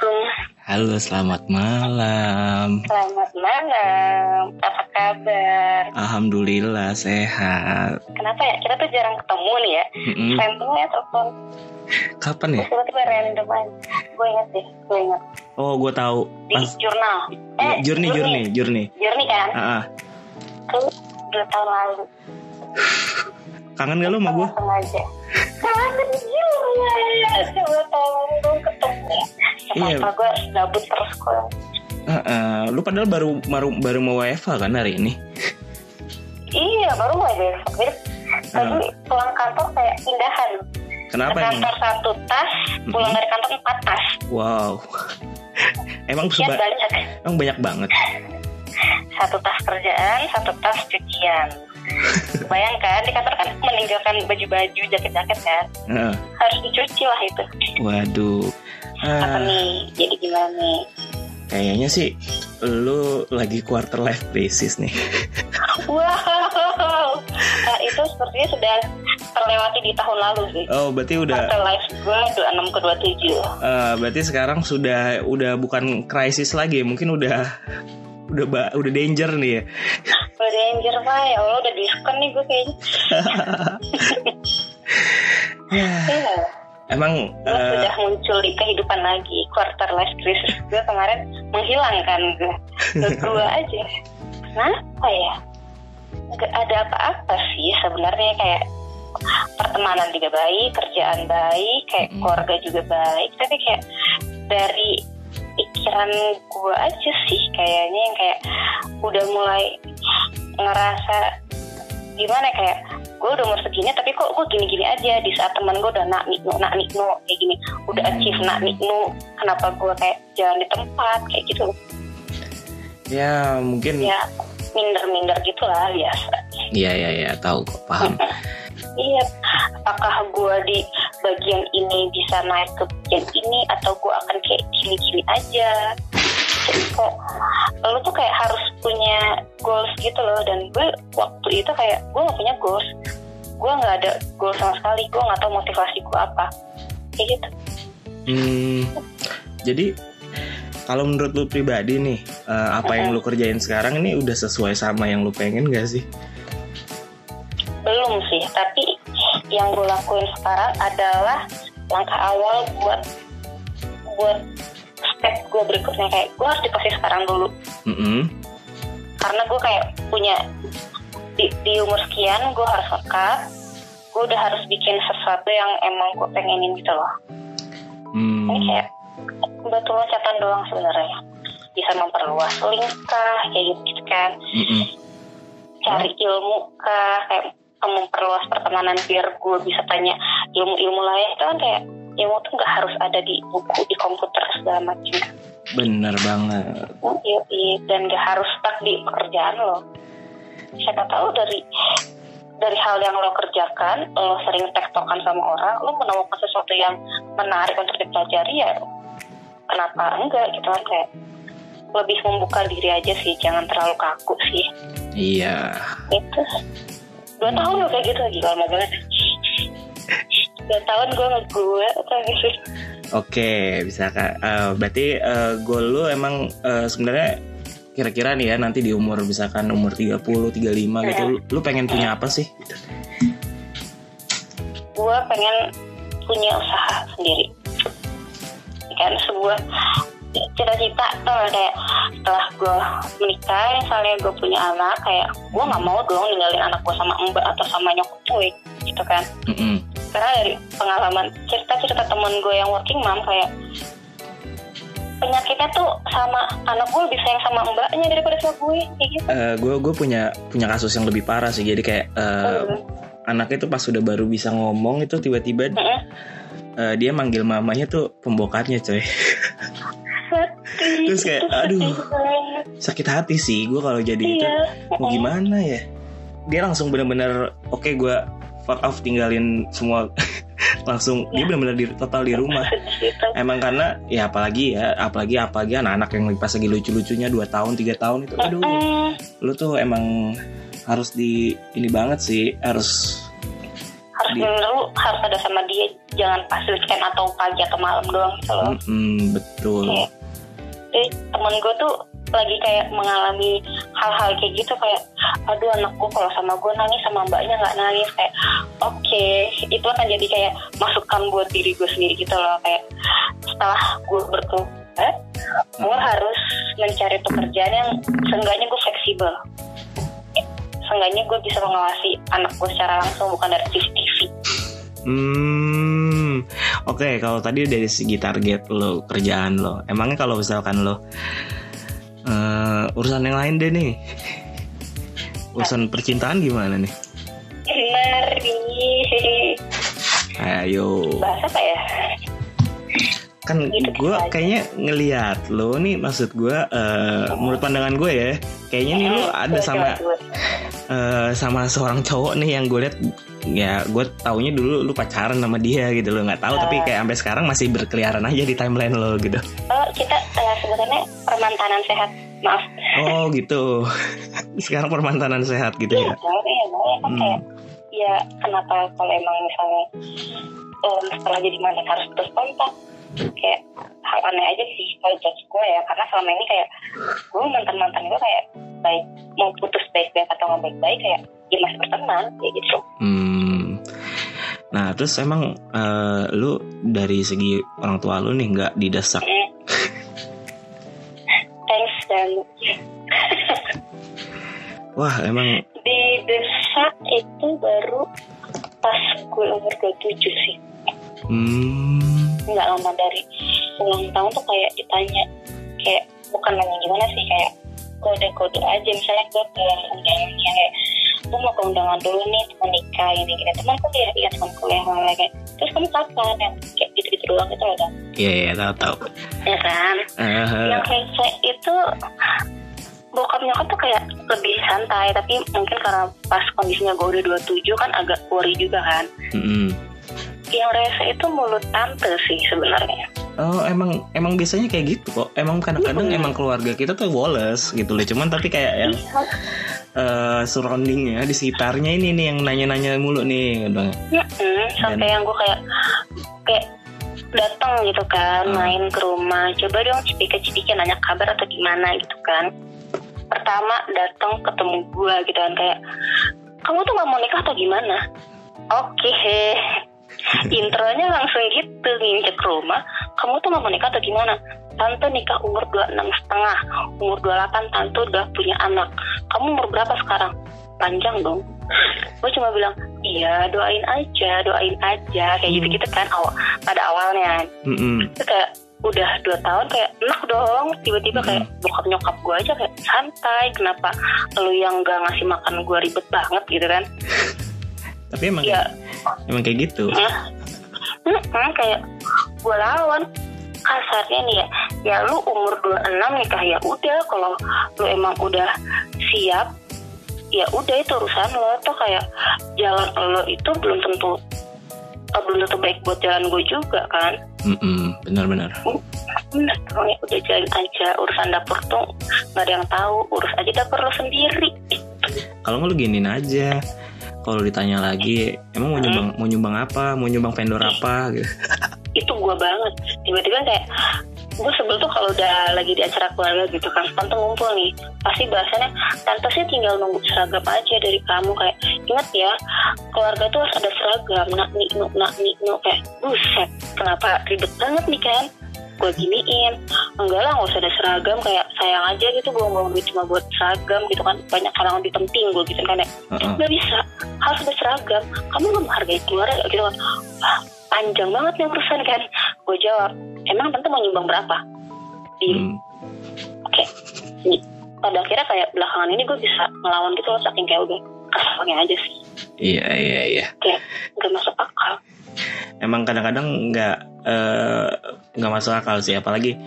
Assalamualaikum. Halo, selamat malam. Selamat malam. Apa kabar? Alhamdulillah sehat. Kenapa ya? Kita tuh jarang ketemu nih ya. Mm-mm. Random ya telepon. Kapan ya? Tiba-tiba random aja. Gue inget deh. Gue inget. Oh, gue tahu. Di Pas jurnal. Eh, Journey, Journey, Journey. Journey kan? Ah. Itu dua tahun lalu. Kangen gak lu sama gue? Sengaja. Kangen gila ya. Coba tolong dong ketemu. Iya. Kenapa gue harus gabut terus kok? Ah, ah. Lu padahal baru baru baru mau WFA kan hari ini? Iya, baru besok. Jadi tadi pulang kantor kayak pindahan. Kenapa Ke emang? kantor satu tas, pulang dari kantor empat tas. Wow. emang seba- banyak. emang banyak banget. Satu tas kerjaan, satu tas cucian. Bayangkan di kantor kan meninggalkan baju-baju, jaket-jaket kan. Ah, Harus dicuci lah itu. waduh. Apa Ah, nih? Jadi gimana nih? kayaknya sih lu lagi quarter life crisis nih. Wow, Nah, itu sepertinya sudah terlewati di tahun lalu sih. Oh, berarti udah Quarter life gue 26 ke 27. Eh, berarti sekarang sudah udah bukan krisis lagi, mungkin udah udah udah danger nih ya. Udah danger pak, ya Allah udah diskon nih gue kayaknya. Ya, Iya. emang Gue eh, sudah muncul di kehidupan lagi. Quarter life crisis gue kemarin menghilangkan gue gue aja. Kenapa ya? Gak ada apa-apa sih sebenarnya. Kayak pertemanan juga baik kerjaan baik kayak Mm-mm. keluarga juga baik. Tapi kayak dari pikiran gue aja sih kayaknya yang kayak udah mulai ngerasa gimana ya, kayak gue udah umur segini tapi kok gue gini-gini aja di saat teman gue udah nak niknu nak niknu kayak gini udah Hmm. achieve nak niknu kenapa gue kayak jalan di tempat kayak gitu ya mungkin ya minder-minder gitu lah biasa Iya iya iya tahu kok paham. iya apakah gue di bagian ini bisa naik ke bagian ini atau gue akan kayak gini-gini aja. Jadi kok lo tuh kayak harus punya goals gitu loh. Dan gue waktu itu kayak gue gak punya goals. Gue nggak ada goal sama sekali. Gue nggak tahu motivasi gue apa. Kayak gitu. Hmm, jadi kalau menurut lu pribadi nih, eh, apa yang lu kerjain sekarang ini udah sesuai sama yang lu pengen gak sih? belum sih tapi yang gue lakuin sekarang adalah langkah awal buat buat step gue berikutnya. Kayak gue harus di posisi sekarang dulu. Mm-mm. karena gue kayak punya di, di umur sekian gue harus ngekat gue udah harus bikin sesuatu yang emang gue pengenin gitu loh. Hmm, ini kayak batu loncatan doang sebenarnya. Bisa memperluas lingkah kayak gitu, gitu kan. Mm-mm. cari ilmu kah kayak memperluas pertemanan biar gue bisa tanya ilmu-ilmu lain itu kan kayak ilmu tuh nggak harus ada di buku di komputer segala macam Bener banget. Iya, iya. dan gak harus stuck di pekerjaan lo siapa tahu dari dari hal yang lo kerjakan lo sering tektokan sama orang lo menemukan sesuatu yang menarik untuk dipelajari ya kenapa enggak gitu kan kayak lebih membuka diri aja sih jangan terlalu kaku sih Iya. itu dua tahun lo kayak gitu lagi lama banget dua tahun gue nge-gue atau gitu Oke, bisa kak. Eh, berarti eh, goal lu emang eh, sebenarnya kira-kira nih ya nanti di umur misalkan umur 30, 35 gitu, lu, lu pengen punya apa sih? gue pengen punya usaha sendiri kan sebuah cita-cita tuh kayak setelah gue menikah misalnya gue punya anak kayak gue nggak mau dong ninggalin anak gue sama mbak atau sama nyokap gue gitu kan Mm-mm. karena dari pengalaman cerita-cerita temen gue yang working mom kayak penyakitnya tuh sama anak gue lebih sayang sama mbaknya daripada sama gue kayak gitu Eh, gue gue punya punya kasus yang lebih parah sih. Jadi kayak eh, anaknya tuh pas udah baru bisa ngomong itu tiba-tiba Mm-mm. eh, dia manggil mamanya tuh pembokatnya coy. Terus kayak, Itu aduh. banget. Sakit hati sih gue kalau jadi itu. iya Mau gimana ya? Dia langsung bener-bener oke gue fuck off tinggalin semua langsung dia bener-bener di, total di rumah. Itu. Emang karena ya apalagi ya apalagi apalagi anak-anak yang pas lagi lucu-lucunya 2 tahun 3 tahun itu aduh Mm, lu tuh emang harus di ini banget sih harus harus Di- lu harus ada sama dia jangan pas weekend atau pagi atau malam doang gitu loh Mm-mm, betul. Iya. Jadi temen gue tuh lagi kayak mengalami hal-hal kayak gitu kayak aduh anak gue kalau sama gue nangis sama mbaknya nggak nangis. Kayak oke. Itu akan jadi kayak masukan buat diri gue sendiri gitu loh kayak setelah gue berkeluarga gue harus mencari pekerjaan yang seenggaknya gue fleksibel. Seenggaknya gue bisa mengawasi anak gue secara langsung bukan dari CCTV Hmm, oke. Kalau tadi dari segi target lo, kerjaan lo, emangnya kalau misalkan lo eh, urusan yang lain deh nih, urusan percintaan gimana nih? Ngeri Ayo, bahasa apa ya? Kan Gitu gue kayaknya ngeliat lo nih, maksud gue, eh, menurut pandangan gue ya, kayaknya nih lo ada sama eh, sama seorang cowok nih yang gue liat ya gue taunya dulu lu pacaran sama dia gitu lo nggak tahu tapi Ah. kayak sampai sekarang masih berkeliaran aja di timeline lo gitu Oh, kita eh, sebenarnya permantanan sehat. Maaf. oh gitu sekarang permantanan sehat gitu Iya, ya iya, boleh. Kan Hmm. kayak, ya kenapa kalau emang misalnya em, setelah jadi mantan harus terus kontak? Kayak hal aneh aja sih kalau judge gue ya. Karena selama ini kayak gue mantan-mantan gue kayak baik mau putus baik-baik atau nggak baik-baik kayak ya masih berteman kayak gitu. hmm. Nah terus emang eh, lu dari segi orang tua lu nih nggak didesak. Thanks dan wah emang di desa itu baru pas gue umur 27 sih. Hmm, nggak lama dari ulang tahun tuh kayak ditanya kayak bukan nanya gimana sih kayak kode-kode aja. Misalnya gue ke undangannya kayak gue mau ke undangan dulu nih teman nikah ini gini teman kuliah iya teman kuliah malah kayak terus kamu kapan yang kayak gitu-gitu doang gitu loh Dan. iya iya tahu tahu. Ya kan? Eh, yang kayak kayak itu bokap nyokap tuh kayak lebih santai tapi mungkin karena pas kondisinya gue udah 27 kan agak worry juga kan. Mm-mm. Yang rese itu mulut tante sih sebenarnya Oh emang emang biasanya kayak gitu kok. Emang kadang-kadang Mm. emang keluarga kita tuh woles gitu loh. Cuman tapi kayak yang eh, surroundingnya di sekitarnya ini nih yang nanya-nanya mulu nih. gitu. Mm-mm, sampai yang gue kayak kayak datang gitu kan Hmm. main ke rumah coba dong cipika-cipika nanya kabar atau gimana gitu kan pertama datang ketemu gue gitu kan kayak kamu tuh nggak mau nikah atau gimana oke intronya langsung gitu nginjek rumah. Kamu tuh nggak mau nikah atau gimana? Tante nikah umur 26 setengah. Umur 28 tante udah punya anak. Kamu umur berapa sekarang? Panjang dong. Gue cuma bilang iya doain aja doain aja. Kayak gitu gitu kan awal pada awalnya. Mm-mm. itu kayak udah dua tahun kayak enak dong. Tiba-tiba kayak bokap nyokap gue aja kayak santai kenapa lu yang gak ngasih makan gue ribet banget? Gitu kan. Tapi emang ya emang kayak gitu. Nah, mm-mm, kayak gue lawan. Kasarnya nih ya ya lu umur 26 nikah ya udah. Kalau lu emang udah siap ya udah itu urusan lo. Tuh kayak jalan lo itu belum tentu eh, belum tentu baik buat jalan gue juga kan? Mm-mm, Benar-benar. bener dong ya udah jalan aja. Urusan dapur tuh nggak ada yang tahu. Urus aja dapur lo sendiri. Kalau nggak lu giniin aja. Kalau ditanya lagi, emang mau nyumbang mau nyumbang apa? Mau nyumbang vendor apa? Gitu. itu gue banget. Tiba-tiba kayak gue sebel tuh kalau udah lagi di acara keluarga gitu kan. Tante ngumpul nih. Pasti bahasannya tante sih tinggal nunggu seragam aja dari kamu. Kayak inget ya keluarga tuh harus ada seragam. Nak nih nuk nak nih nuk kayak buset kenapa ribet banget nih kan gue giniin. Enggak lah nggak usah ada seragam kayak sayang aja gitu buang-buang duit cuma buat seragam gitu kan. Banyak yang lebih penting gue gitu kan kayak Heeh. nggak bisa harus ada seragam. Kamu nggak menghargai keluarga gitu kan. Wah, panjang banget nih urusan kan. Gue jawab emang tante mau nyumbang berapa? Di Hmm. oke. Di- pada akhirnya kayak belakangan ini gue bisa ngelawan gitu loh saking kayak udah kesalnya aja sih. Iya iya iya. kayak nggak masuk akal. Emang kadang-kadang nggak eh, nggak masuk akal sih, apalagi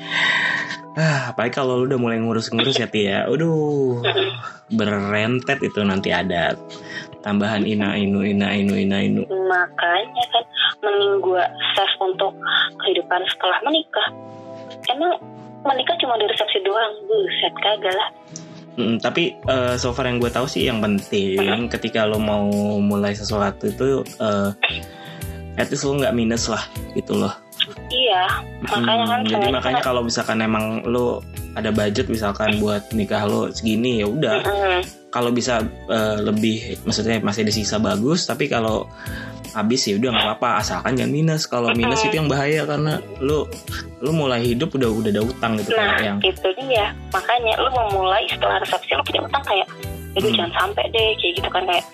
ah, apalagi kalau lu udah mulai ngurus-ngurus ya Tia. Aduh, berentet itu nanti ada tambahan ina inu ina inu ina inu. makanya kan mending gue save untuk kehidupan setelah menikah emang menikah cuma di resepsi doang buset kagak lah Mm, tapi uh, so far yang gue tahu sih yang penting ketika lo mau mulai sesuatu itu uh, at least lo nggak minus lah gitu loh. Iya, makanya kan. Hmm, jadi makanya kalau misalkan emang lo ada budget misalkan buat nikah lo segini ya udah. Mm-mm. Kalau bisa uh, lebih, maksudnya masih ada sisa bagus. Tapi kalau habis ya udah nggak apa-apa asalkan jangan minus. Kalau minus itu yang bahaya karena lo lo mulai hidup udah udah ada utang gitu Nah, kayak yang itu dia. Makanya lu memulai setelah resepsi lu punya utang kayak, aduh Hmm. jangan sampai deh kayak gitu kan kayak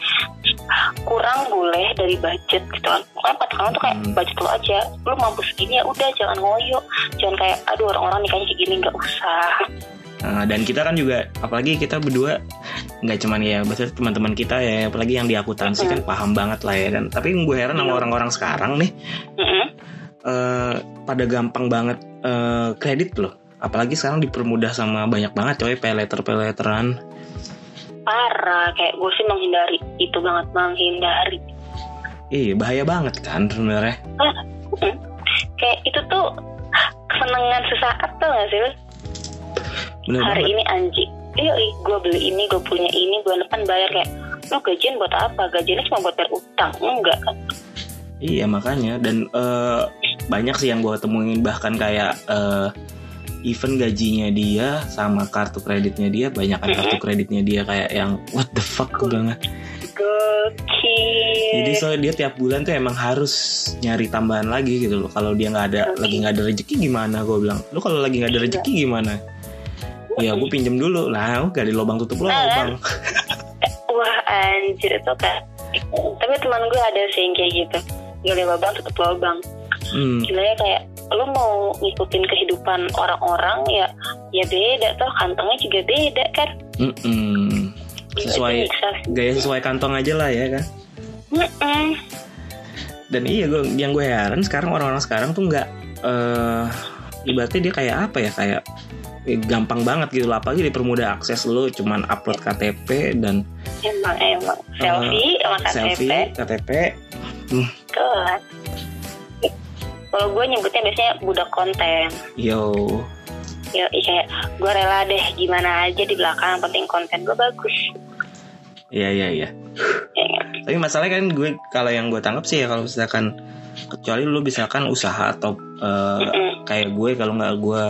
kurang boleh dari budget gitu kan. Pokoknya patokan tuh kayak Hmm. budget lu aja. Lu mampu segini ya udah jangan ngoyo. Jangan kayak aduh orang-orang nikahnya kayak gini nggak usah. Nah, dan kita kan juga apalagi kita berdua nggak cuman ya maksudnya teman-teman kita ya apalagi yang di akuntansi kan paham banget lah ya dan tapi gue heran sama Iya. orang-orang sekarang nih Mm-mm. eh, pada gampang banget eh, kredit loh apalagi sekarang dipermudah sama banyak banget coy pay letter pay letteran Parah. Kayak gue sih menghindari itu banget menghindari. iya bahaya banget kan sebenarnya. Mm. Kayak itu tuh kesenangan sesaat tuh gak sih bener hari banget. ini anjing iya gue beli ini gue punya ini bulan depan bayar kayak lu gajian buat apa? Gajiannya cuma buat bayar utang. Enggak. Kan iya makanya. Dan eh, banyak sih yang gue temuin. Bahkan kayak eh, even gajinya dia sama kartu kreditnya dia banyak kan kartu kreditnya dia kayak yang what the fuck gue bilang gokil Jadi soalnya dia tiap bulan tuh emang harus nyari tambahan lagi gitu loh. Kalau dia nggak ada lagi nggak ada rezeki gimana? Gue bilang, lu kalau lagi nggak ada rezeki gimana? Ya gue pinjem dulu. Lah, gak di lubang tutup lubang. wah anjir itu kan. Tapi teman gue ada sih yang kayak gitu. Gali lubang tutup lubang. Hmm, gila ya kayak lu mau ngikutin kehidupan orang-orang ya ya beda tuh kantongnya juga beda kan mm-mm. Gila, sesuai gaya sesuai kantong aja lah ya kan. Mm-mm. Dan iya gue yang gue heran sekarang orang-orang sekarang tuh nggak eh ibaratnya dia kayak apa ya kayak eh, gampang banget gitu lah apalagi dipermudah akses lu cuman upload KTP dan emang emang selfie sama KTP Eh, selfie KTP Kelas. Kalau gue nyebutnya biasanya budak konten. yo Ya kayak gue rela deh gimana aja di belakang, yang penting konten gue bagus. Iya iya iya. Ya, kan? Tapi masalahnya kan gue kalau yang gue tangkap sih ya kalau misalkan kecuali lu misalkan usaha atau eh, Mm-mm. kayak gue kalau nggak gue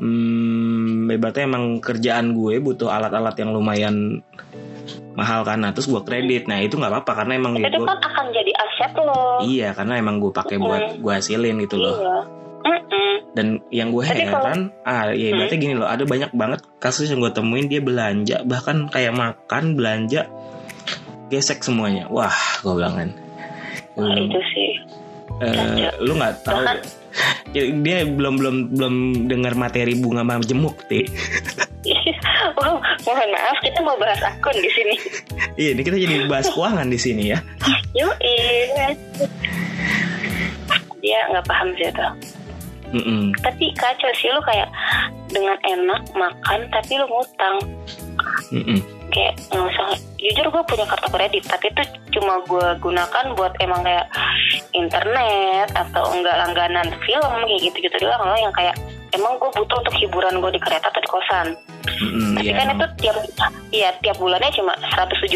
hmm, ibaratnya emang kerjaan gue butuh alat-alat yang lumayan mahal kan nah terus gue kredit nah itu nggak apa-apa karena emang ya Itu gue kan akan aset lo. iya karena emang gue pakai buat gue hasilin gitu loh. Iya. Mm-mm. dan yang gue Tapi kalau- heran ah ya ibaratnya gini loh ada banyak banget kasus yang gue temuin dia belanja bahkan kayak makan belanja gesek semuanya. Wah gue bilang kan. Wah, bilang, itu sih. eh, lu nggak tahu Bahkan- Ya, dia belum belum belum dengar materi bunga majemuk ti wow, mohon maaf kita mau bahas akun di sini. iya ini kita jadi bahas keuangan di sini ya Yuk, dia nggak paham sih itu. Mm-mm. Tapi kacau sih lu kayak dengan enak makan tapi lu ngutang. Mm-mm. kayak nggak usah jujur gue punya kartu kredit tapi itu cuma gue gunakan buat emang kayak internet atau enggak langganan film kayak gitu gitu doang loh yang kayak emang gue butuh untuk hiburan gue di kereta atau di kosan. Mm-mm, tapi iya, kan itu tiap iya tiap bulannya cuma 170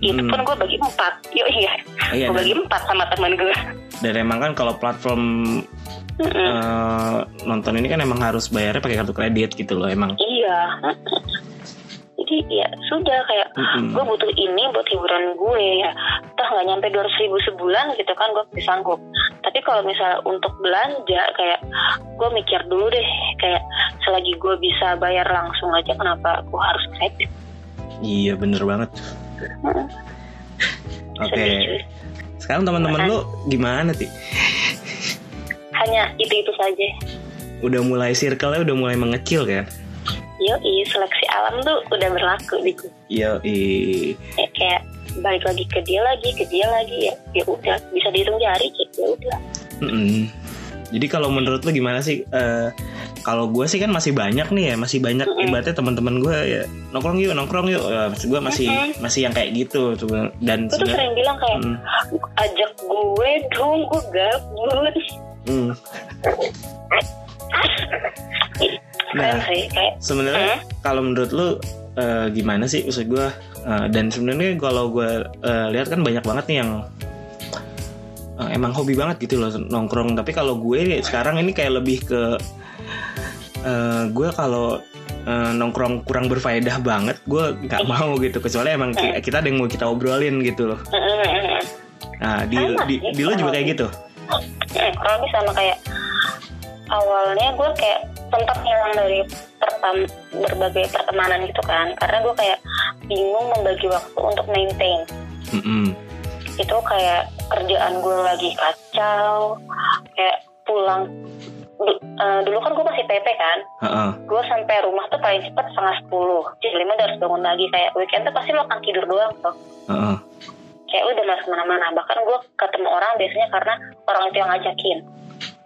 itu Hmm. pun gue bagi empat. Yuk iya. Iya, gue bagi empat sama teman gue dan emang kan kalau platform Mm-mm. eh, nonton ini kan emang harus bayarnya pakai kartu kredit gitu loh emang. Iya jadi ya sudah kayak Mm-mm. gue butuh ini buat hiburan gue ya. Toh nggak nyampe dua ribu sebulan gitu kan gue bisa sanggup. Tapi kalau misalnya untuk belanja kayak gue mikir dulu deh kayak selagi gue bisa bayar langsung aja kenapa gue harus kredit iya bener banget. Mm, oke. Cuy. sekarang teman-teman lu gimana ti? Hanya itu itu saja. Udah mulai circle-nya udah mulai mengecil kan yo seleksi alam tuh udah berlaku di gue iya i Ya, kayak balik lagi ke dia lagi ke dia lagi ya ya udah bisa dihitung jari kayak ya udah Mm-mm. Jadi kalau menurut lu gimana sih? Eh, kalau gue sih kan masih banyak nih ya, masih banyak Mm-mm. ibaratnya teman-teman gue ya nongkrong yuk, nongkrong yuk. Ya, maksud gue masih Mm-mm. masih yang kayak gitu, dan gue tuh sering bilang kayak Mm, ajak gue dong gue gabut mm. Keren Nah, sih kayak sebenarnya Hmm? kalau menurut lu eh, gimana sih maksud gue eh, dan sebenarnya kalau gue eh, lihat kan banyak banget nih yang eh, emang hobi banget gitu loh nongkrong. Tapi kalau gue sekarang ini kayak lebih ke eh, gue kalau eh, nongkrong kurang berfaedah banget gue nggak mau gitu. Kecuali emang ki- kita ada yang mau kita obrolin gitu loh. Mm-mm-mm. nah di di, sih, di lo juga kayak gitu? Hmm, lebih sama kayak awalnya gue kayak sempat hilang dari pertam berbagai pertemanan gitu kan. Karena gue kayak bingung membagi waktu untuk maintain. Mm-mm. itu kayak kerjaan gue lagi kacau kayak pulang. Du- eh, dulu kan gue masih PP kan. Heeh. gue sampai rumah tuh paling cepat setengah sepuluh. Jam lima udah harus bangun lagi. Kayak weekend tuh pasti lo akan tidur doang tuh. Heeh. kayak udah malas ke mana-mana. Bahkan gue ketemu orang biasanya karena orang itu yang ngajakin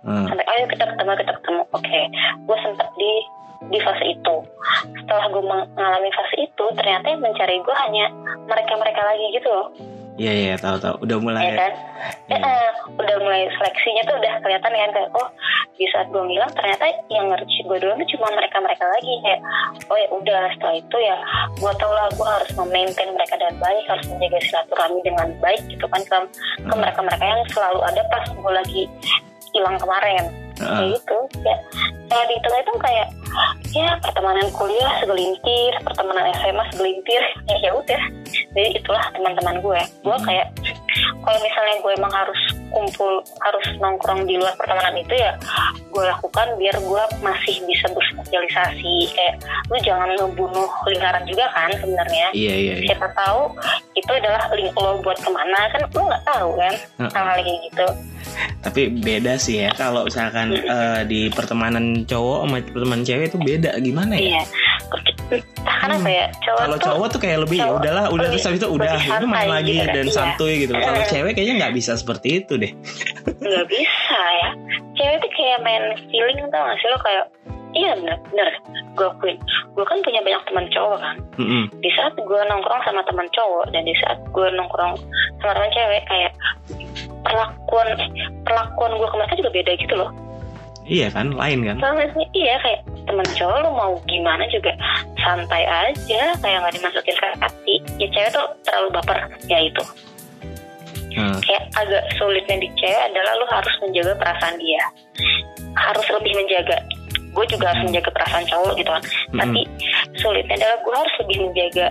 Heeh. sampai ayo kita ketemu kita ketemu. Oke gue sempet di di fase itu. Setelah gue mengalami fase itu ternyata yang mencari gue hanya mereka mereka lagi gitu loh. Iya iya tahu tahu. Udah mulai ya? kan? Eh, eh, udah mulai seleksinya tuh udah kelihatan kan kayak oh di saat gue ngilang ternyata yang ngerti gue dulu tuh cuma mereka mereka lagi. Kayak oh ya udah setelah itu ya gue tau lah gue harus memaintain mereka dengan baik harus menjaga silaturahmi dengan baik gitu kan ke, ke Hmm. mereka mereka yang selalu ada pas gue lagi hilang kemarin. Kayak Heeh. gitu ya kalau dihitung itu kayak ya pertemanan kuliah segelintir pertemanan SMA segelintir. Ya ya udah. Jadi itulah teman-teman gue. Gue Hmm. kayak kalau misalnya gue emang harus kumpul harus nongkrong di luar pertemanan itu ya gue lakukan biar gue masih bisa bersosialisasi. Kayak lu jangan ngebunuh lingkaran juga kan sebenarnya. Iya iya iya. siapa tahu itu adalah link lo buat ke mana. Kan lu nggak tahu kan hal-hal kayak gitu Tapi beda sih ya kalau misalkan eh, di pertemanan cowok sama pertemanan cewek itu beda gimana ya? iya entah kenapa ya cowok Kalau tuh cowok tuh kayak lebih ya udahlah, udah terus habis itu udah itu main lagi gitu kan, dan iya. santuy gitu. Kalau Eh. cewek kayaknya nggak bisa seperti itu deh. nggak bisa ya cewek tuh kayak main feeling tau gak sih lo kayak iya bener bener. Gue akuin gue kan punya banyak teman cowok kan. Mm-mm. di saat gue nongkrong sama teman cowok dan di saat gue nongkrong sama teman cewek kayak perlakuan perlakuan gue ke mereka juga beda gitu loh. Iya kan, lain kan? soalnya sih iya kayak temen cowok lu mau gimana juga santai aja kayak nggak dimasukin ke hati. Ya cewek tuh terlalu baper ya itu. Heeh. kayak agak sulitnya di cewek adalah lu harus menjaga perasaan dia. Harus lebih menjaga gue juga harus menjaga perasaan cowok gitu kan. Mm-mm. tapi sulitnya adalah gue harus lebih menjaga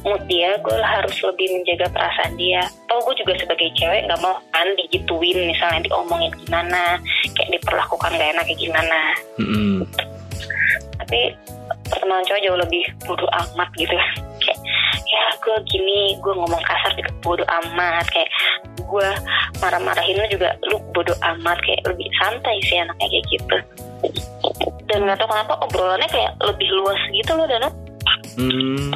mood dia gue harus lebih menjaga perasaan dia. Atau gue juga sebagai cewek nggak mau kan digituin misalnya diomongin gimana kayak diperlakukan gak enak kayak gimana. Mm-mm. tapi pertemanan cowok jauh lebih bodoh amat gitu. Kayak ya gue gini gue ngomong kasar juga bodoh amat. Kayak gue marah-marahin lu juga lu bodoh amat. Kayak lebih santai sih anaknya kayak gitu dan nggak tahu kenapa obrolannya kayak lebih luas gitu loh dan Hmm,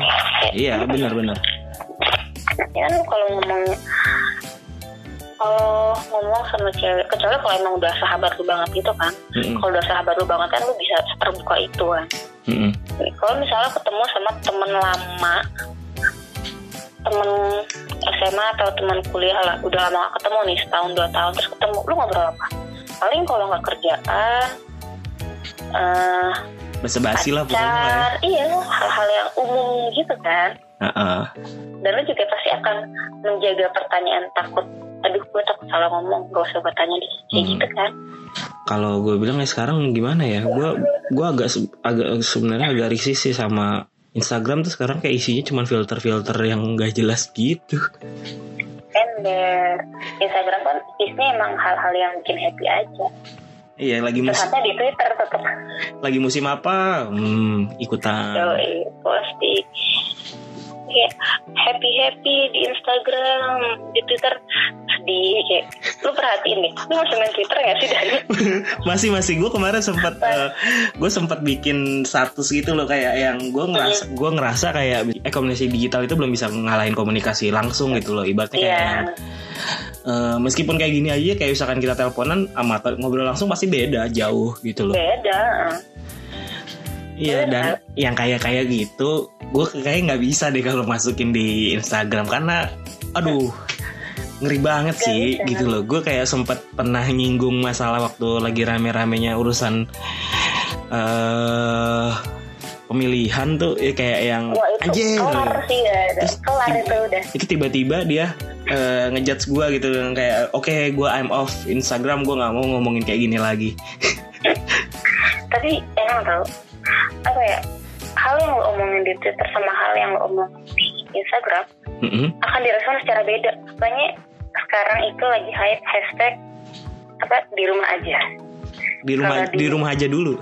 iya benar-benar. ya kan kalau ngomong kalau ngomong sama cewek kecuali kalau emang udah sahabat lu banget gitu kan Mm-mm. kalau udah sahabat lu banget kan lu bisa terbuka itu kan Mm-mm. kalau misalnya ketemu sama temen lama temen SMA atau teman kuliah lah udah lama gak ketemu nih setahun dua tahun terus ketemu lu ngobrol apa paling kalau nggak kerjaan eh Basa-basi lah pokoknya lah ya. iya hal-hal yang umum gitu kan Heeh. dan lu juga pasti akan menjaga pertanyaan takut aduh gue takut salah ngomong gak usah gue tanya deh kayak Hmm. gitu kan Kalau gue bilang ya sekarang gimana ya? Gue gue agak agak sebenarnya agak risih sih sama Instagram tuh sekarang kayak isinya cuma filter-filter yang gak jelas gitu. ember Instagram kan isinya emang hal-hal yang bikin happy aja Iya lagi musim di Twitter tetap lagi musim apa? Hmm, ikutan. Posting kayak happy happy di Instagram di Twitter. Sedih kayak lu perhatiin nih lu masih main Twitter gak sih Dan? masih masih. Gue kemarin sempat gue sempat bikin status gitu loh kayak yang gue ngerasa gue ngerasa kayak eh komunikasi digital itu belum bisa ngalahin komunikasi langsung gitu loh ibaratnya kayak Iya. yang, eh, meskipun kayak gini aja kayak misalkan kita teleponan sama te- ngobrol langsung pasti beda jauh gitu loh. Beda iya dan yang kayak kayak gitu gue kayak nggak bisa deh kalau masukin di Instagram karena aduh ngeri banget sih bisa. gitu loh gue kayak sempat pernah nyinggung masalah waktu lagi rame-ramenya urusan eh pemilihan tuh ya kayak yang Wah itu anjir kelar sih ya, Terus kelar itu udah. itu tiba-tiba dia eh, ngejudge gue gitu dan kayak oke gue I'm off Instagram gue nggak mau ngomongin kayak gini lagi Tapi emang tau apa ya hal yang lo omongin di Twitter sama hal yang lo omongin di Instagram Mm-mm. akan direspon secara beda. Makanya sekarang itu lagi hype hashtag apa di rumah aja. di rumah di- di rumah aja dulu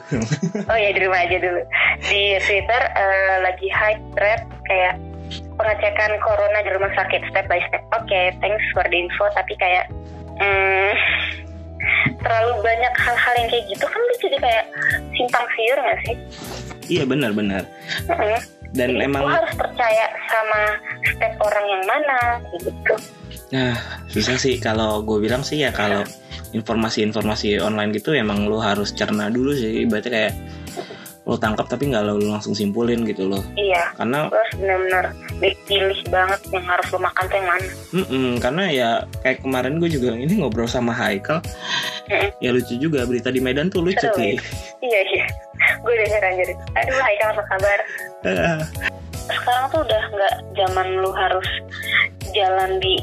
Oh ya di rumah aja dulu. Di Twitter eh, lagi hype thread kayak pengecekan corona di rumah sakit step by step. Oke, thanks for the info. Tapi kayak hmm, terlalu banyak hal-hal yang kayak gitu kan jadi kayak simpang siur gak sih? iya benar-benar Mm-mm. dan Jadi, emang harus percaya sama step orang yang mana gitu. Nah, susah sih kalau gue bilang sih ya kalau informasi-informasi online gitu emang lo harus cerna dulu sih. Berarti kayak lo tangkap tapi nggak lo langsung simpulin gitu loh. Iya, Karena harus benar-benar dipilih banget yang harus lu makan tuh yang mana. mm-mm, karena ya kayak kemarin gue juga ini ngobrol sama Haikal. Mm-mm. Ya lucu juga berita di Medan tuh lucu Seru sih. ya? Iya iya, gue denger anjir. Aduh Haikal apa kabar? sekarang tuh udah nggak zaman lu harus jalan di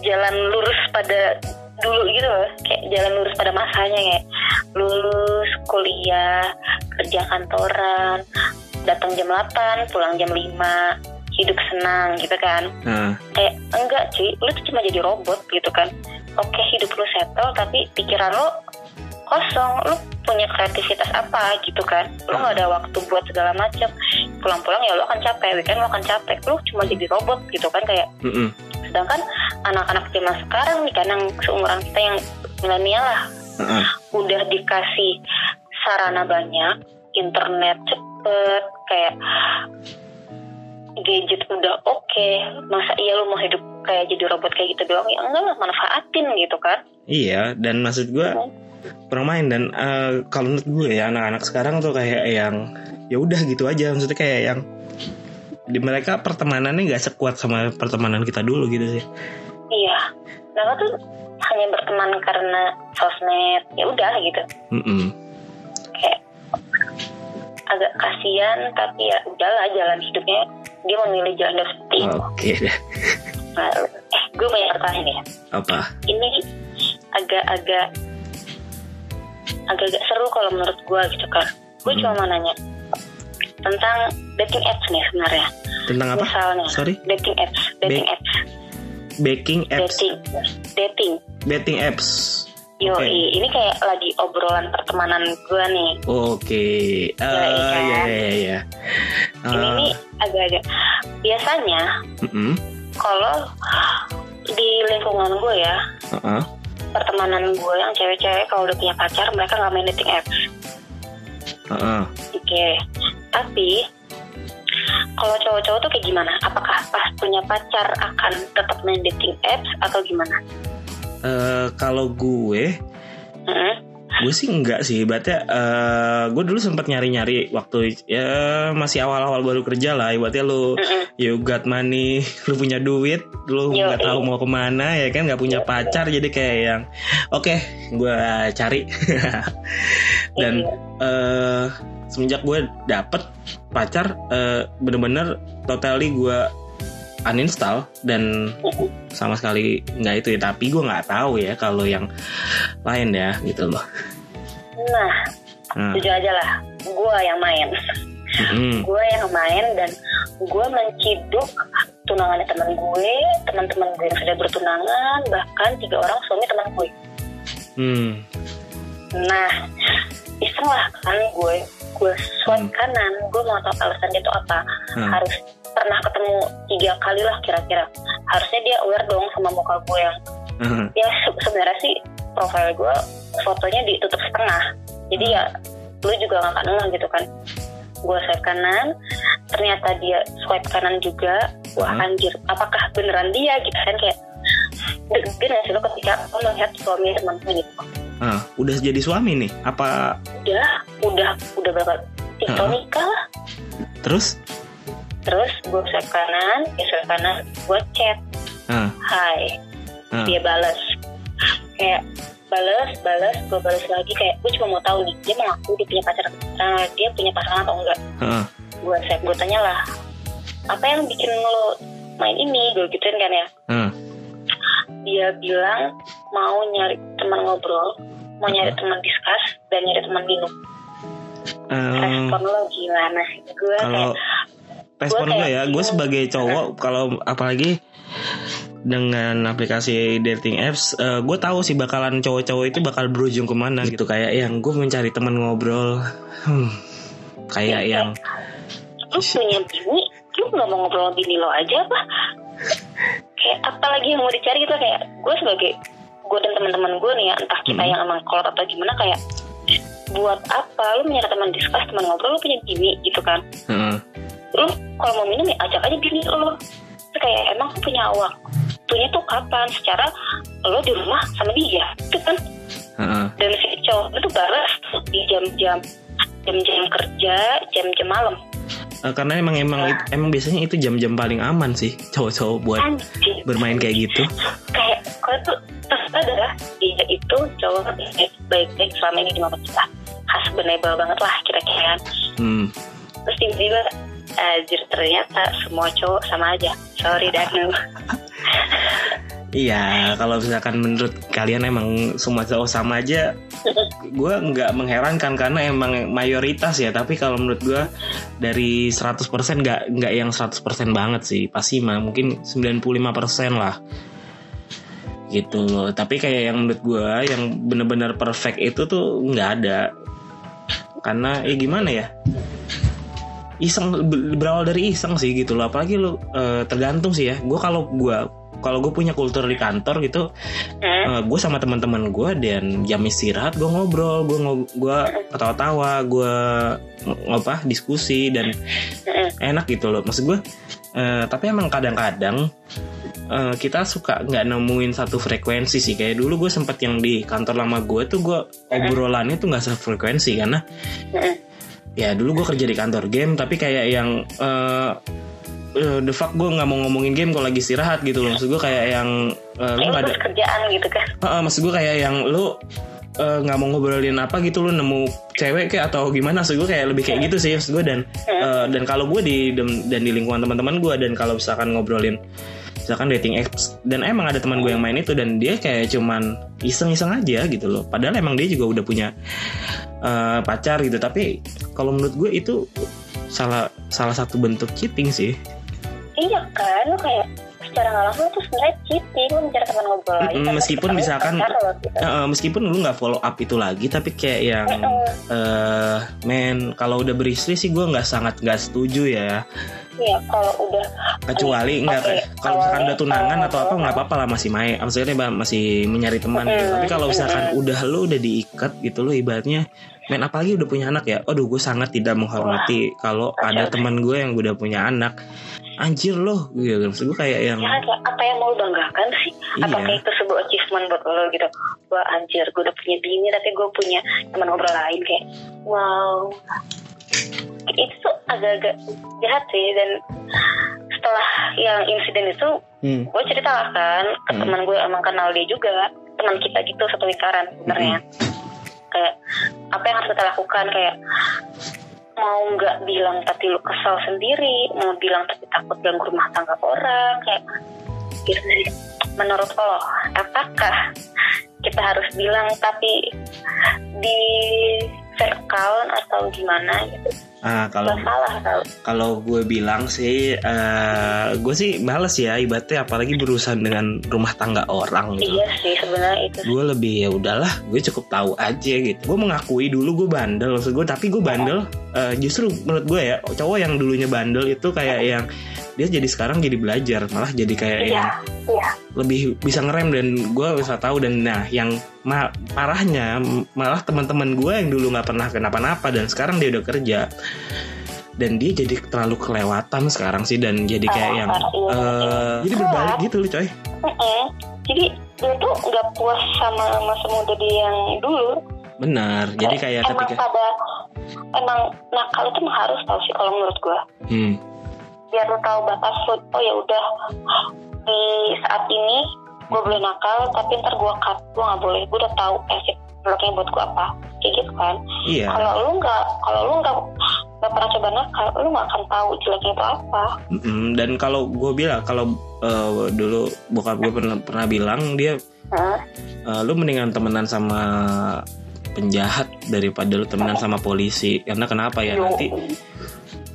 jalan lurus pada dulu gitu loh kayak jalan lurus pada masanya kayak lulus kuliah kerja kantoran datang jam 8 pulang jam 5 hidup senang gitu kan. Nah, kayak enggak cuy lu tuh cuma jadi robot gitu kan. Oke hidup lu settle tapi pikiran lu kosong lu punya kreativitas apa gitu kan. Lu nggak ada waktu buat segala macam pulang-pulang ya lu akan capek weekend lu akan capek. Lu cuma jadi robot gitu kan kayak. Mm-mm, sedangkan anak-anak zaman sekarang nih kan yang seumuran kita yang milenial lah uh-uh. udah dikasih sarana banyak internet cepet kayak gadget udah oke masa iya lu mau hidup kayak jadi robot kayak gitu doang? Ya enggak lah manfaatin gitu kan. Iya, dan maksud gue kurang main dan eh, kalau menurut gue ya anak-anak sekarang tuh kayak yang ya udah gitu aja. Maksudnya kayak yang di mereka pertemanannya nggak sekuat sama pertemanan kita dulu gitu sih. iya. Mereka tuh hanya berteman karena sosmed ya udah gitu. Mm-mm. kayak agak kasihan tapi ya udahlah jalan hidupnya dia memilih jalan seperti itu Oke. Nah, eh gue punya pertanyaan ya Apa? ini agak-agak agak-agak seru kalau menurut gue gitu kan gue Hmm. cuma mau nanya tentang dating apps nih sebenarnya Tentang apa? misalnya Sorry? dating apps dating Ba- apps Baking apps. dating dating Dating apps. Yoi, Oke. ini kayak lagi obrolan pertemanan gue nih. Oke. Eh, Iya, ya kan? ya ya. Ini Eh, nih agak-agak biasanya mm-mm. kalau di lingkungan gue ya, Uh-uh. pertemanan gue yang cewek-cewek kalau udah punya pacar mereka nggak main dating apps. Uh-uh. Oke, tapi kalau cowok-cowok tuh kayak gimana? Apakah pas punya pacar akan tetap main dating apps atau gimana? Eh, kalau gue gue sih enggak sih. Berarti eh gue dulu sempat nyari-nyari waktu ya masih awal-awal baru kerja lah. Ibaratnya lu Mm-mm. you got money lu punya duit lu nggak tahu iya. mau ke mana ya kan? Nggak punya pacar jadi kayak yang oke gue cari. Dan eh semenjak gue dapet pacar eh, bener-bener totally gue uninstall dan sama sekali nggak itu ya tapi gue nggak tahu ya kalau yang lain ya gitu loh Nah, nah, jujur aja lah, gue yang main. mm, gue yang main dan gue menciduk tunangannya teman gue, teman-teman gue yang sudah bertunangan, bahkan tiga orang suami teman gue. hmm, Nah, iseng lah kan gue, gue swipe Hmm. kanan, gue mau tahu alasannya itu apa. Hmm. Harus pernah ketemu tiga kali lah kira-kira. Harusnya dia aware dong sama muka gue yang hmm, ya se- sebenarnya sih profil gue fotonya ditutup setengah. Jadi ya lu juga gak akan ngeh gitu kan. Gue swipe kanan ternyata dia swipe kanan juga. Wah Hmm. anjir. Apakah beneran dia gitu kan? Kayak deg-degan gak sih lo ketika lo melihat suami teman gitu. Ah, udah jadi suami nih apa udah udah udah berapa? Tiga Hmm. nikah lah. Terus terus gue swipe kanan dia swipe kanan gue chat. Hai ah, dia balas kayak balas balas gue balas lagi kayak gue cuma mau tahu nih dia mengaku dia punya pacar uh, dia punya pasangan atau enggak? Heeh. gue saya gue tanya lah apa yang bikin lo main ini? Gue gituin kan ya. Heeh. dia bilang mau nyari teman ngobrol mau nyari teman diskus dan nyari teman minum. Eh, respon lo gimana? Gue kalau kayak respon gue ya. Gue sebagai cowok kalau apalagi dengan aplikasi dating apps gue tahu sih bakalan cowok-cowok itu bakal berujung ke mana gitu. Kayak yang gue mencari teman ngobrol. Hmm, kayak yang lu punya bini lu nggak mau ngobrol sama bini lo aja apa? Kayak apalagi yang mau dicari gitu kayak gue sebagai gue dan teman-teman gue nih ya entah kita Hmm. yang emang kolot atau gimana kayak buat apa? Lu mencari teman diskus teman ngobrol lu punya bini gitu kan. Heeh, lu kalau mau minum ya ajak aja bini lo. Terus kayak emang punya waktunya tuh kapan? Secara lo di rumah sama dia gitu kan. Heeh. dan si cowok itu balas di jam-jam jam-jam kerja jam-jam malam. Eh, karena emang emang it- emang biasanya itu jam-jam paling aman sih cowok-cowok buat anjir bermain kayak gitu. Kayak kalau tuh terus adalah dia itu cowok baik-baik selama ini di mata kita. Husbandable banget lah kira-kira. Hmm. terus tiba-tiba anjir ternyata semua cowok sama aja sorry Danu Iya, kalau misalkan menurut kalian emang semua cowok sama aja, gue nggak mengherankan karena emang mayoritas ya. Tapi kalau menurut gue dari 100% nggak nggak yang 100% banget sih. Pasti mah mungkin 95% lah. Gitu loh. Tapi kayak yang menurut gue yang bener-bener perfect itu tuh nggak ada. Karena ya gimana ya? Iseng berawal dari iseng sih gitu loh. Apalagi lu eh, tergantung sih ya. Gue kalau gue kalau gue punya kultur di kantor gitu Hmm? gue sama teman-teman gue dan jam istirahat gue ngobrol gue gue ketawa-tawa gue apa diskusi dan Hmm. enak gitu loh maksud gue eh, tapi emang kadang-kadang eh, kita suka nggak nemuin satu frekuensi sih kayak dulu gue sempet yang di kantor lama gue tuh gue obrolannya tuh nggak sefrekuensi karena Hmm. Ya dulu gue kerja di kantor game tapi kayak yang eh eh, the fuck gue nggak mau ngomongin game kalau lagi istirahat gitu loh. Maksud gue kayak yang eh, lu ada kerjaan gitu kan? Heeh, maksud gue kayak yang lu nggak mau ngobrolin apa gitu lu nemu cewek kayak atau gimana? Maksud gue kayak lebih kayak gitu sih maksud gue dan eh, dan kalau gue di dan di lingkungan teman-teman gue dan kalau misalkan ngobrolin misalkan dating apps dan emang ada teman gue yang main itu dan dia kayak cuman iseng-iseng aja gitu loh. Padahal emang dia juga udah punya eh, pacar gitu. Tapi kalau menurut gue itu salah salah satu bentuk cheating sih. Iya kan kayak secara nggak langsung tuh sebenarnya cheating lu mencari teman ngobrol lagi sama meskipun misalkan- lo, gitu. Eh, meskipun lu nggak follow up itu lagi tapi kayak yang eh men kalau udah beristri sih gue nggak sangat nggak setuju ya Iya, kalau udah kecuali nggak Oke, kalau misalkan udah tunangan atau apa nggak apa-apa lah masih main maksudnya masih menyari teman gitu. Mm, tapi kalau misalkan mm. udah lu udah diikat gitu lo ibaratnya men apalagi udah punya anak ya aduh gue sangat tidak menghormati kalau ada teman gue yang udah punya anak anjir loh gitu. Maksud gue kayak yang ya apa yang mau banggakan sih? Apakah iya itu sebuah achievement buat lo gitu? Wah anjir gue udah punya bini tapi gue punya teman ngobrol lain kayak wow. Itu tuh agak-agak jahat sih dan setelah yang insiden itu Hmm, gue cerita lah kan ke Hmm. teman gue emang kenal dia juga teman kita gitu satu lingkaran sebenarnya. Kayak apa yang harus kita lakukan kayak mau nggak bilang tapi lu kesal sendiri mau bilang tapi takut ganggu rumah tangga orang kayak gitu. Sih menurut lo apakah kita harus bilang tapi di account atau gimana gitu? Ah kalau kalau gue bilang sih eh gue sih males ya ibaratnya apalagi berurusan dengan rumah tangga orang gitu. Iya sih sebenarnya itu. Gue lebih ya udahlah gue cukup tahu aja gitu. Gue mengakui dulu gue bandel maksud gue tapi gue bandel eh, justru menurut gue ya cowok yang dulunya bandel itu kayak yang dia jadi sekarang jadi belajar malah jadi kayak iya yang iya lebih bisa ngerem dan gue bisa tahu dan nah yang ma- parahnya malah teman-teman gue yang dulu nggak pernah kenapa-napa dan sekarang dia udah kerja dan dia jadi terlalu kelewatan sekarang sih dan jadi kayak Ah, yang ah, iya, eh, jadi berbalik gitu loh coy Mm-mm. Jadi dia tuh nggak puas sama masa muda dia yang dulu. benar jadi kayak emang ketika pada emang nakal itu harus tahu sih kalau menurut gua. hmm, Biar lu tahu batas lu. Oh ya udah di saat ini gue boleh nakal tapi ntar gue cut gue nggak boleh gue udah tahu efek bloknya buat gue apa kayak gitu kan iya kalau lu nggak kalau lu nggak nggak pernah coba nakal lu nggak akan tahu jeleknya itu apa Mm-mm. dan kalau gue bilang kalau eh, dulu bokap gue pernah pernah bilang dia Hah? eh, lu mendingan temenan sama penjahat daripada lu temenan sama polisi. Karena kenapa ya? Nanti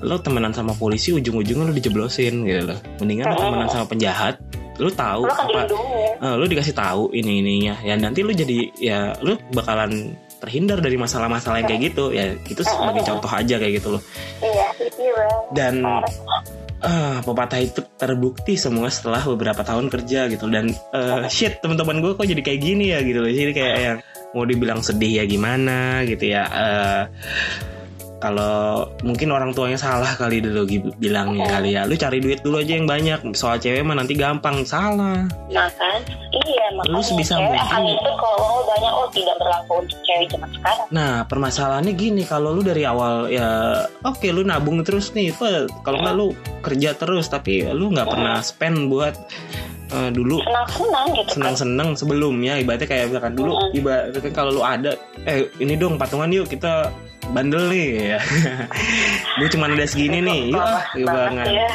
lu temenan sama polisi ujung-ujungnya lu dijeblosin gitu loh. Mendingan lu temenan sama penjahat lu tahu kan apa eh, lu dikasih tahu ini ininya ya nanti lu jadi ya lu bakalan terhindar dari masalah-masalah yang kayak gitu. Ya itu sebagai contoh aja kayak gitu loh. Iya iya dan ah pepatah itu terbukti semua setelah beberapa tahun kerja gitu. Dan eh, shit teman-teman gue kok jadi kayak gini ya gitu loh. Jadi kayak yang mau dibilang sedih ya gimana gitu ya eh kalau mungkin orang tuanya salah kali dulu bilangnya kali ya. Lu cari duit dulu aja yang banyak soal cewek mah nanti gampang salah. Nah kan iya makanya sebisa cewek akan mungkin. itu kalau lu banyak oh tidak berlaku untuk cewek zaman sekarang. Nah permasalahannya gini kalau lu dari awal ya oke lu nabung terus nih kalau nggak lu kerja terus tapi lu nggak pernah spend buat eh, dulu senang-senang gitu kan senang-senang sebelumnya ibaratnya kayak misalkan dulu ibaratnya kalau lu ada eh ini dong patungan yuk kita bandel nih ya. Gue cuma ada segini nih yuk ah Banget yuk banget ya.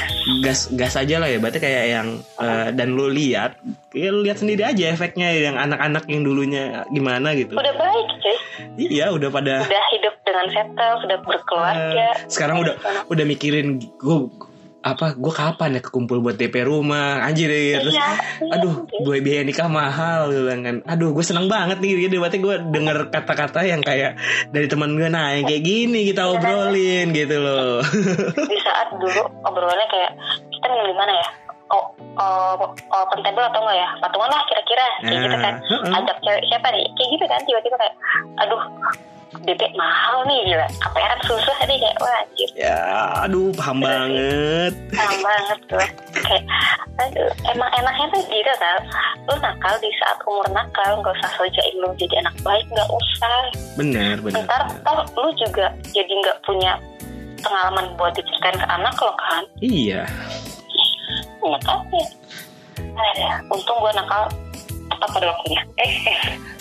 gas gas aja lah ya. Berarti kayak yang eh, dan lu lihat ya lu lihat sendiri aja efeknya yang anak-anak yang dulunya gimana gitu. Udah baik cuy. Iya udah pada udah hidup dengan settle sudah berkeluarga. Eh, sekarang udah udah mikirin gue apa gue kapan ya kekumpul buat DP rumah? Anjir ya terus Iya, aduh gue biaya nikah mahal gitu kan. Aduh gue seneng banget nih gitu. Berarti gue denger kata-kata yang kayak dari teman gue nah yang kayak gini kita obrolin gitu loh. Di saat dulu obrolannya kayak kita di mana ya? Oh oh, oh pentable atau enggak ya? Patungan lah kira-kira. Kayak gitu kan. Nah, ajak cewek siapa nih? Kayak gitu kan tiba-tiba kayak aduh DP mahal nih gila. KPR susah nih kayak wah anjir. Ya aduh paham banget. Paham banget gue kayak aduh emang enaknya tuh gitu kan lu nakal di saat umur nakal nggak usah sojain lu jadi anak baik nggak usah. Bener bener ntar toh lu juga jadi nggak punya pengalaman buat diceritain ke anak lo kan? Iya. Ya kan ya. Ada untung gue nakal apa pada waktunya. eh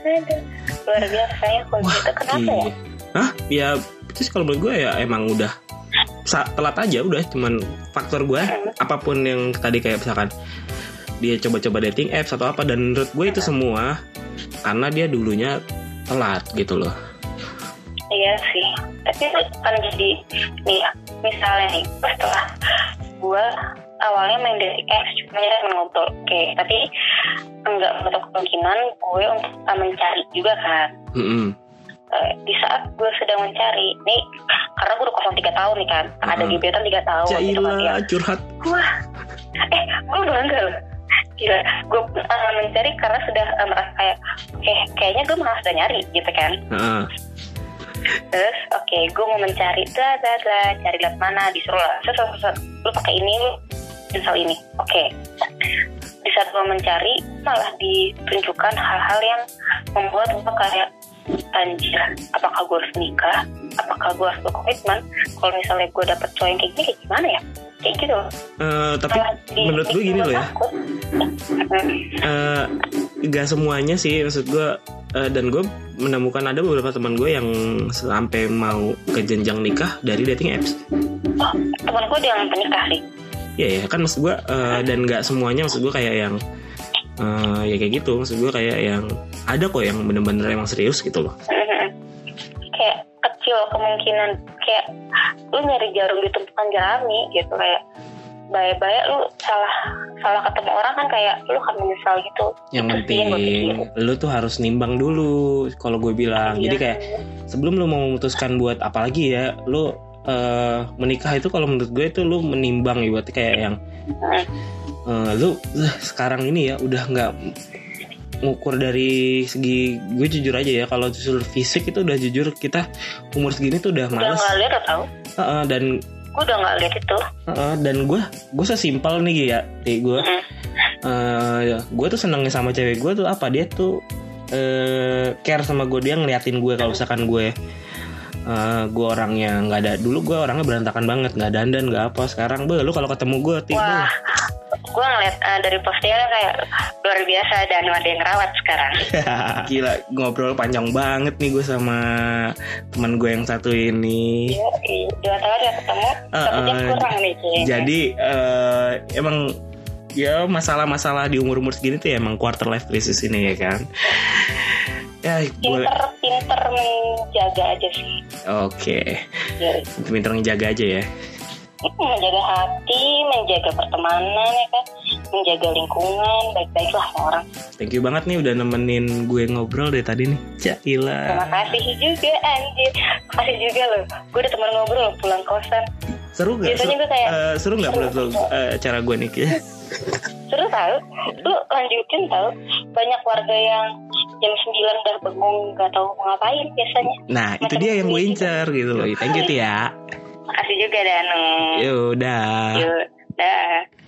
aduh luar biasa ya kalau gitu kenapa ya Iya. Hah? Ya terus kalau menurut gue ya emang udah telat aja udah cuman faktor gue apa pun yang tadi kayak misalkan dia coba-coba dating apps atau apa dan menurut gue itu semua karena dia dulunya telat gitu loh. Iya sih, tapi itu kan jadi nih ya, misalnya nih setelah gue awalnya main dating apps cuma ya ngobrol oke tapi enggak menutup kemungkinan gue untuk uh, mencari juga kan Mm-mm. Eh, di saat gue sedang mencari nih karena gue udah kosong tiga tahun nih kan ada Mm-mm. gebetan tiga tahun gitu sama dia Jailah curhat. wah eh gue bangga loh gila gue uh, mencari karena sudah uh, merasa kayak oke kayaknya gue malah sudah nyari gitu kan Heeh. Terus oke gue mau mencari dah dah dah cari lihat mana disuruh lah set. lu pakai ini install ini. Oke. Di saat gue mencari malah ditunjukkan hal-hal yang membuat gue kayak anjir apakah gue harus nikah? Apakah gue harus berkomitmen? Kalau misalnya gue dapet cowok yang kayak gini kayak gimana ya? Kayak gitu Eh, tapi di- menurut gue gini loh ya. eh gak semuanya sih maksud gue eh, dan gue menemukan ada beberapa teman gue yang sampai mau ke jenjang nikah dari dating apps. oh temen gue dia yang penikah sih Iya ya kan maksud gue eh, dan nggak semuanya maksud gue kayak yang eh, ya kayak gitu maksud gue kayak yang ada kok yang bener-bener emang serius gitu loh. Kayak kecil kemungkinan kayak lu nyari jarum di tumpukan jerami gitu kayak baik-baik lu salah salah ketemu orang kan kayak lu akan menyesal gitu Yang penting lu tuh harus nimbang dulu kalau gue bilang. Jadi Iya. kayak sebelum lu mau memutuskan buat apalagi ya lu eh, menikah itu kalau menurut gue itu lu menimbang ya berarti kayak yang eh, lu eh, sekarang ini ya udah nggak ngukur dari segi gue jujur aja ya kalau jujur fisik itu udah jujur kita umur segini tuh udah udah males. nggak lihat tau Heeh, dan gue udah nggak lihat itu. Heeh, dan gue gue sesimpel nih ya Ti, gue eh, ya, gue tuh senengnya sama cewek gue tuh apa? Dia tuh eh, care sama gue dia ngeliatin gue kalau misalkan gue eh, gue orangnya nggak ada dulu gue orangnya berantakan banget nggak dandan nggak apa. Sekarang be lu kalau ketemu gue tiba wah gue ngeliat uh, dari postingan kayak luar biasa dan ada yang rawat sekarang. Gila ngobrol panjang banget nih gue sama teman gue yang satu ini. Dua tahun ya ketemu uh, uh, kurang nih kayaknya. jadi uh, emang ya masalah-masalah di umur-umur segini tuh ya emang quarter life crisis ini ya kan? Ya pinter pinter menjaga aja sih. Oke. Okay. ya. menjaga aja ya. Menjaga hati menjaga pertemanan ya kan. Menjaga lingkungan baik-baiklah orang. Thank you banget nih udah nemenin gue ngobrol dari tadi nih. Cila terima kasih juga anjir. Kasih juga loh. Gue udah temen ngobrol pulang kosan seru gak? Gue kayak uh, seru gak menurut lo uh, cara gue nih seru tau. Lu lanjutin tau. Banyak warga yang jam 9 udah bengong gak tahu mau ngapain biasanya. Nah Macam itu dia yang gue incer gitu loh. Thank you Tia. Makasih juga Danu yaudah. Yaudah